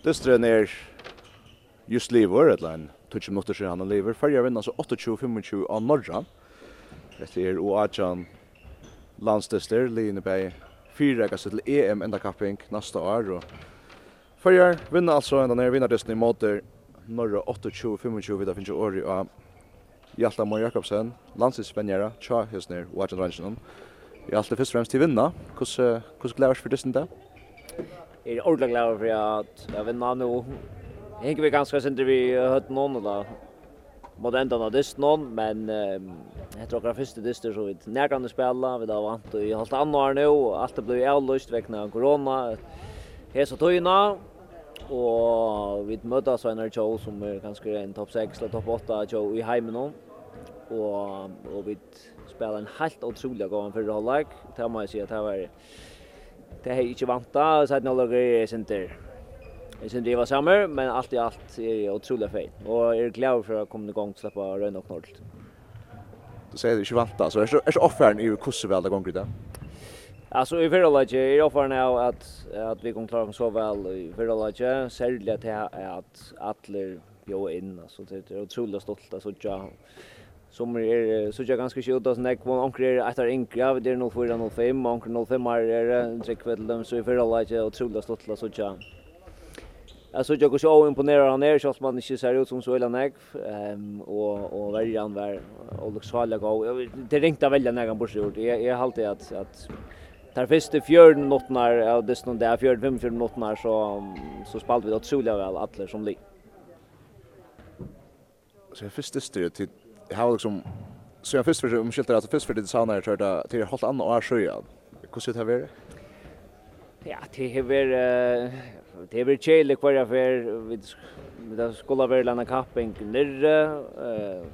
Dystren er just lever, eller en tutsi minutter siden han lever. Færja vinner altså 28-25 av Norra. Dette er Oajan landsdyster, Line Bay. fyra gasset til EM enda kapping neste år. Og Færja vinner altså enda nere vinnerdysten i måter Norra 28-25 av finnes jo åri av Hjalta Moe Jakobsen, landsinsvenjera, tja hesner Oajan Rangenon. Jeg er alltid først og fremst til vinna. Hvordan gleder vi for dysten det? er ordentlig glad for at jeg vinner nå. Henker vi ganske sent vi høtt noen, eller mot enda av dist noen, men etter åkra første dister så vidt nærkande spela, vi da vant i halvt annet år nå, alt det ble avløst vekkene av korona, hes og tøyna, og vi møter Sveinar Tjå som er ganske en topp 6 eller topp 8 show i heimen nå, og, og vi spela en helt utrolig gåan fyrir halvleg, det må jeg si at det var det har jeg ikke vant da, så er det noe jeg synes det. Jeg synes det var samme, men alt i alt er jeg utrolig feil. Og jeg er glad for å komme i gang til å slippe røyne og knollt. Du sier det ikke vant da, så er det ikke offeren i hvordan vi det ganger i dag? Alltså i förra läget är jag förna att att vi kom klara så väl i förra läget särskilt att att alla bjöd in alltså det är otroligt stolt att så som er så jag ganska skjut och snack var onkel är efter enkla vi det är nog 405 onkel 05 är det trick vid dem så i förra läge och troligt stått så tjän. Alltså jag går så imponerad han är så att man inte ser ut som så illa näg ehm och och väljan var och det ska gå. Det ringta välja när han borde gjort. Jag jag har alltid att att Tar första fjärden nottnar av det snön där fjärden fem fjärden nottnar så så spalt vi otroligt väl alla som lik. Så första stöd till har liksom så jag först för om skiltar alltså först för det sa när jag körde till helt annat år så ja. Hur ser det här Ja, det är väl det är väl chill kvar jag för vid det skulle vara landa kapping nere eh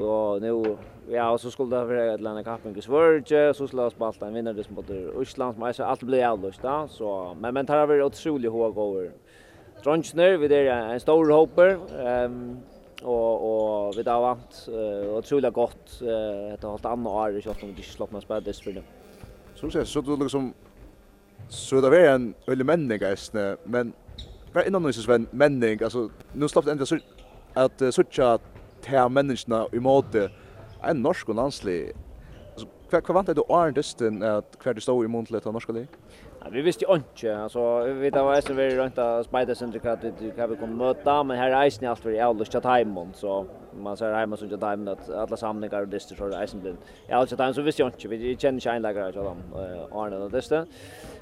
och nu ja och så skulle det vara landa kapping i Sverige så skulle jag spalta en vinnare som mot Ryssland men så allt blev avlöst då så men men tar vi otroligt håg över Dronsner vi där en stor hopper ehm og og vi där vant uh, och otroligt gott ett halvt annat år i kört om det slapp man spela det spelet. Som sägs så då liksom så där är en element gästne men var innan nu så menning, altså alltså nu slapp det ändå så att såcha tär människorna i mode en norsk och landslig Hva, hva vant er du Arne Dysten at hver du stod i månedlet av norsk lig? Ja, vi visste jo ikke, altså, vi vet av eisen vi rønt av speidersindrik at vi kan vi kunne møta, men her er eisen i alt vi er avlyst til taimen, så man ser heima som til taimen at alle samlingar og dyster så er blir. blind. Ja, altså taimen så visste jo ikke, vi kjenner ikke einleggere av dem, Arne og Dysten.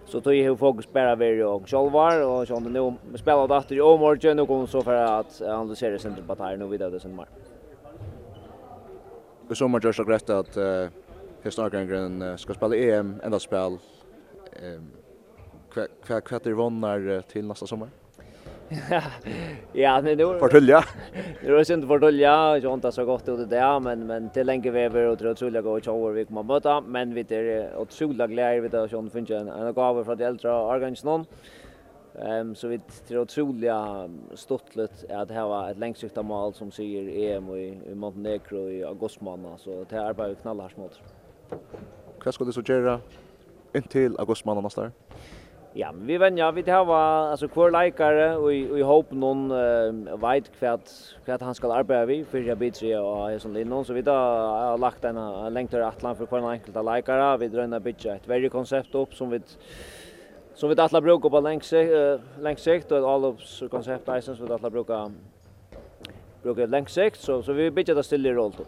Så tog jeg fokus bare ved og sjolvar, og sånn, nå spiller det etter i omorgen, nå kommer så for at analysere sindrik på taimen og videre det sindrik. I sommer gjørs det greit at Hesten Argrengren ska spela EM, enda spel. Ehm kva kva det vannar till nästa sommar. ja, men det var Fortölja. Det var synd Fortölja, jag inte så gott ut det där, men men till länge vi över och otroliga gå och shower vi kommer möta, men vi är otroligt glada vid då som finns en en gåva från de äldre organisationen. Ehm så vi tror otroligt stottligt att det här var ett längsiktigt mål som säger EM i, i Montenegro i augusti månad så det är bara knallhårt mot. Hva skal du så gjøre inntil augustmannen nästa år? Ja, men vi vänjer vi det här var alltså kvar likare och i hopp någon uh, vet kvärt kvärt han ska arbeta vi för jag bit så och sån där någon så vi då har lagt en längre atlan för kvar enkelta likare vi drönar bitcha ett väldigt koncept upp som vi som vi alla brukar på längs uh, längs sikt och all of så koncept isen som vi alla brukar brukar längs sikt så så vi bitcha det stilla rollt då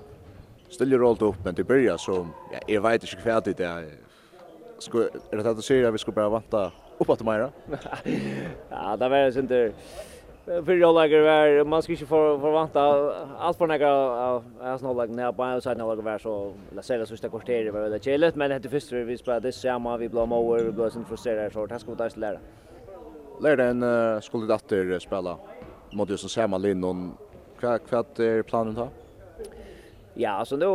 stille rollt upp men det börjar så ja, jag vet inte hur det är. Ska är det att säga att vi ska bara vänta upp att mera. ja, det var det inte för jag lägger var man ska inte för förvänta allt på några jag snart lägger ner på en sida lägger var så la säga så sista kvarteret var det chillet men det första vi spelade det samma vi blev over vi blev sen frustrerade så det ska vi ta lära. Lära en skulle dotter spela mot just samma linje Vad vad är planen då? Ja, så nu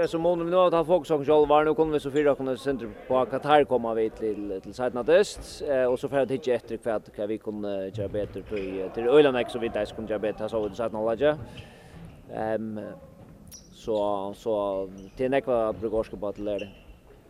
är så mån nu att ha folk som själva var nu kommer vi så fyra kunna center på Qatar komma vi till till sidan öst eh och så för att hitta efter för att vi kunde göra bättre till till Öland så vi där skulle göra bättre så att sidan alla. Ehm så så till nästa brukar ska bara lära.